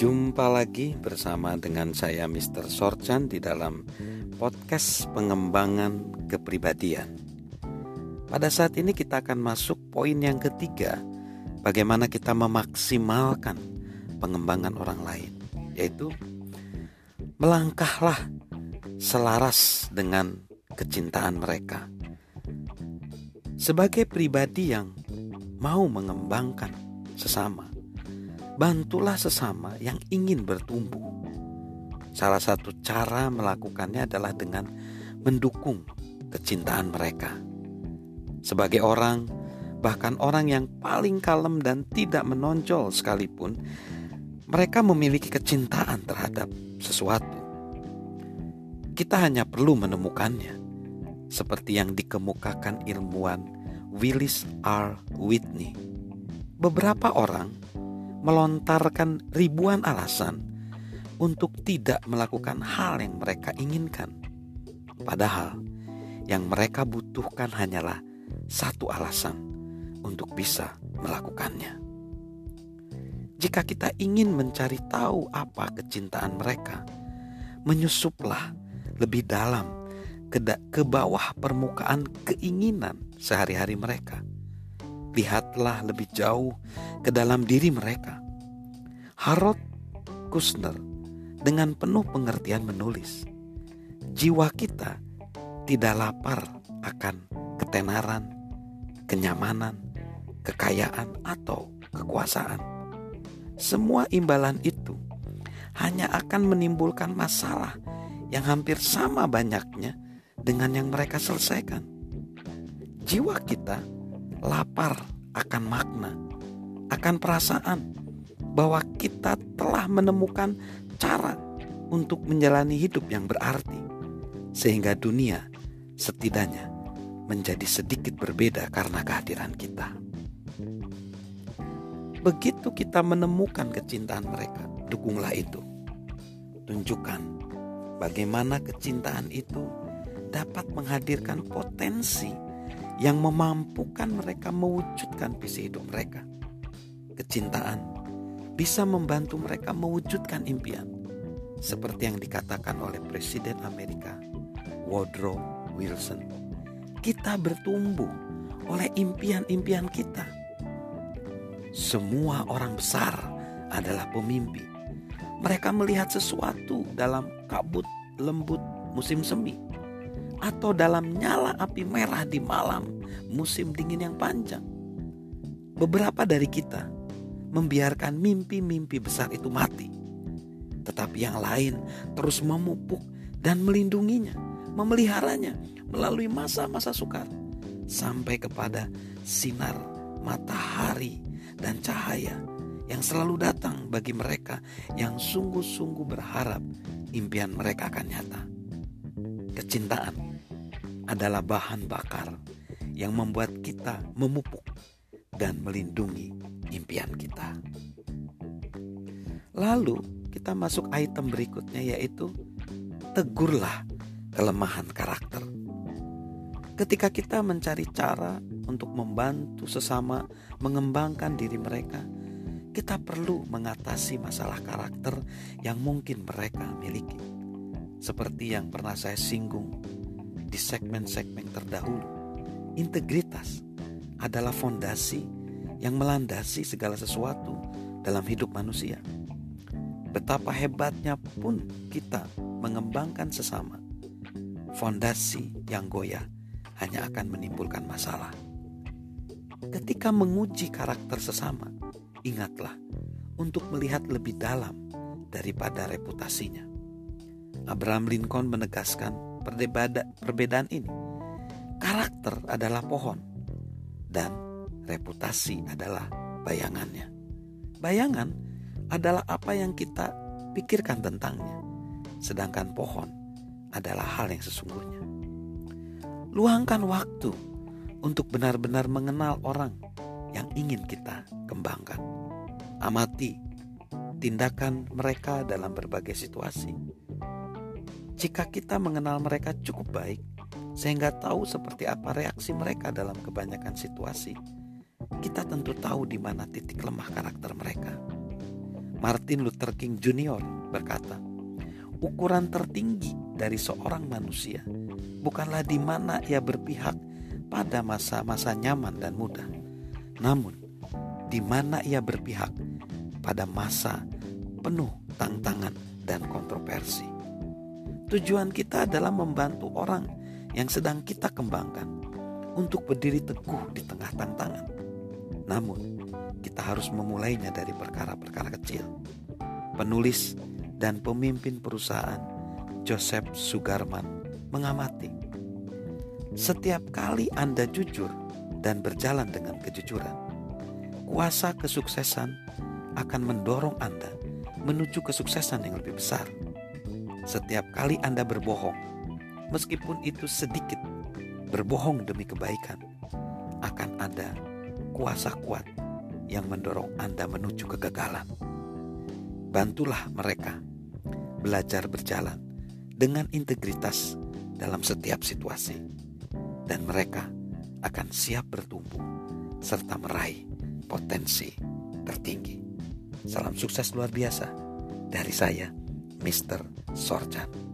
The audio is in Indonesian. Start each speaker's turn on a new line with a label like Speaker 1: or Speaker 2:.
Speaker 1: Jumpa lagi bersama dengan saya Mr. Sorchan di dalam podcast pengembangan kepribadian. Pada saat ini kita akan masuk poin yang ketiga, bagaimana kita memaksimalkan pengembangan orang lain, yaitu melangkahlah selaras dengan kecintaan mereka. Sebagai pribadi yang mau mengembangkan sesama, bantulah sesama yang ingin bertumbuh. Salah satu cara melakukannya adalah dengan mendukung kecintaan mereka. Sebagai orang, bahkan orang yang paling kalem dan tidak menonjol sekalipun, mereka memiliki kecintaan terhadap sesuatu. Kita hanya perlu menemukannya, seperti yang dikemukakan ilmuwan Willis R. Whitney. Beberapa orang melontarkan ribuan alasan untuk tidak melakukan hal yang mereka inginkan. Padahal yang mereka butuhkan hanyalah satu alasan untuk bisa melakukannya. Jika kita ingin mencari tahu apa kecintaan mereka, menyusuplah lebih dalam ke, bawah permukaan keinginan sehari-hari mereka lihatlah lebih jauh ke dalam diri mereka. Harold Kushner dengan penuh pengertian menulis, jiwa kita tidak lapar akan ketenaran, kenyamanan, kekayaan, atau kekuasaan. Semua imbalan itu hanya akan menimbulkan masalah yang hampir sama banyaknya dengan yang mereka selesaikan. Jiwa kita lapar akan makna, akan perasaan bahwa kita telah menemukan cara untuk menjalani hidup yang berarti, sehingga dunia setidaknya menjadi sedikit berbeda karena kehadiran kita. Begitu kita menemukan kecintaan mereka, dukunglah itu. Tunjukkan bagaimana kecintaan itu dapat menghadirkan potensi yang memampukan mereka mewujudkan visi hidup mereka. Kecintaan bisa membantu mereka mewujudkan impian, seperti yang dikatakan oleh Presiden Amerika Woodrow Wilson. Kita bertumbuh oleh impian-impian kita. Semua orang besar adalah pemimpi. Mereka melihat sesuatu dalam kabut lembut musim semi atau dalam nyala api merah di malam musim dingin yang panjang. Beberapa dari kita membiarkan mimpi-mimpi besar itu mati, tetapi yang lain terus memupuk dan melindunginya, memeliharanya melalui masa-masa sukar sampai kepada sinar matahari dan cahaya yang selalu datang bagi mereka yang sungguh-sungguh berharap impian mereka akan nyata. Kecintaan adalah bahan bakar yang membuat kita memupuk dan melindungi impian kita. Lalu kita masuk item berikutnya yaitu tegurlah kelemahan karakter. Ketika kita mencari cara untuk membantu sesama mengembangkan diri mereka, kita perlu mengatasi masalah karakter yang mungkin mereka miliki. Seperti yang pernah saya singgung di segmen-segmen terdahulu. Integritas adalah fondasi yang melandasi segala sesuatu dalam hidup manusia. Betapa hebatnya pun kita mengembangkan sesama. Fondasi yang goyah hanya akan menimbulkan masalah. Ketika menguji karakter sesama, ingatlah untuk melihat lebih dalam daripada reputasinya. Abraham Lincoln menegaskan perbedaan, ini. Karakter adalah pohon dan reputasi adalah bayangannya. Bayangan adalah apa yang kita pikirkan tentangnya, sedangkan pohon adalah hal yang sesungguhnya. Luangkan waktu untuk benar-benar mengenal orang yang ingin kita kembangkan. Amati tindakan mereka dalam berbagai situasi jika kita mengenal mereka cukup baik, sehingga tahu seperti apa reaksi mereka dalam kebanyakan situasi, kita tentu tahu di mana titik lemah karakter mereka. Martin Luther King Jr. berkata, "Ukuran tertinggi dari seorang manusia bukanlah di mana ia berpihak pada masa-masa nyaman dan mudah, namun di mana ia berpihak pada masa penuh tantangan dan kontroversi. Tujuan kita adalah membantu orang yang sedang kita kembangkan untuk berdiri teguh di tengah tantangan. Namun, kita harus memulainya dari perkara-perkara kecil. Penulis dan pemimpin perusahaan Joseph Sugarman mengamati. Setiap kali Anda jujur dan berjalan dengan kejujuran, kuasa kesuksesan akan mendorong Anda menuju kesuksesan yang lebih besar. Setiap kali Anda berbohong, meskipun itu sedikit, berbohong demi kebaikan, akan ada kuasa kuat yang mendorong Anda menuju kegagalan. Bantulah mereka belajar berjalan dengan integritas dalam setiap situasi, dan mereka akan siap bertumbuh serta meraih potensi tertinggi. Salam sukses luar biasa dari saya, Mr. Sorjan.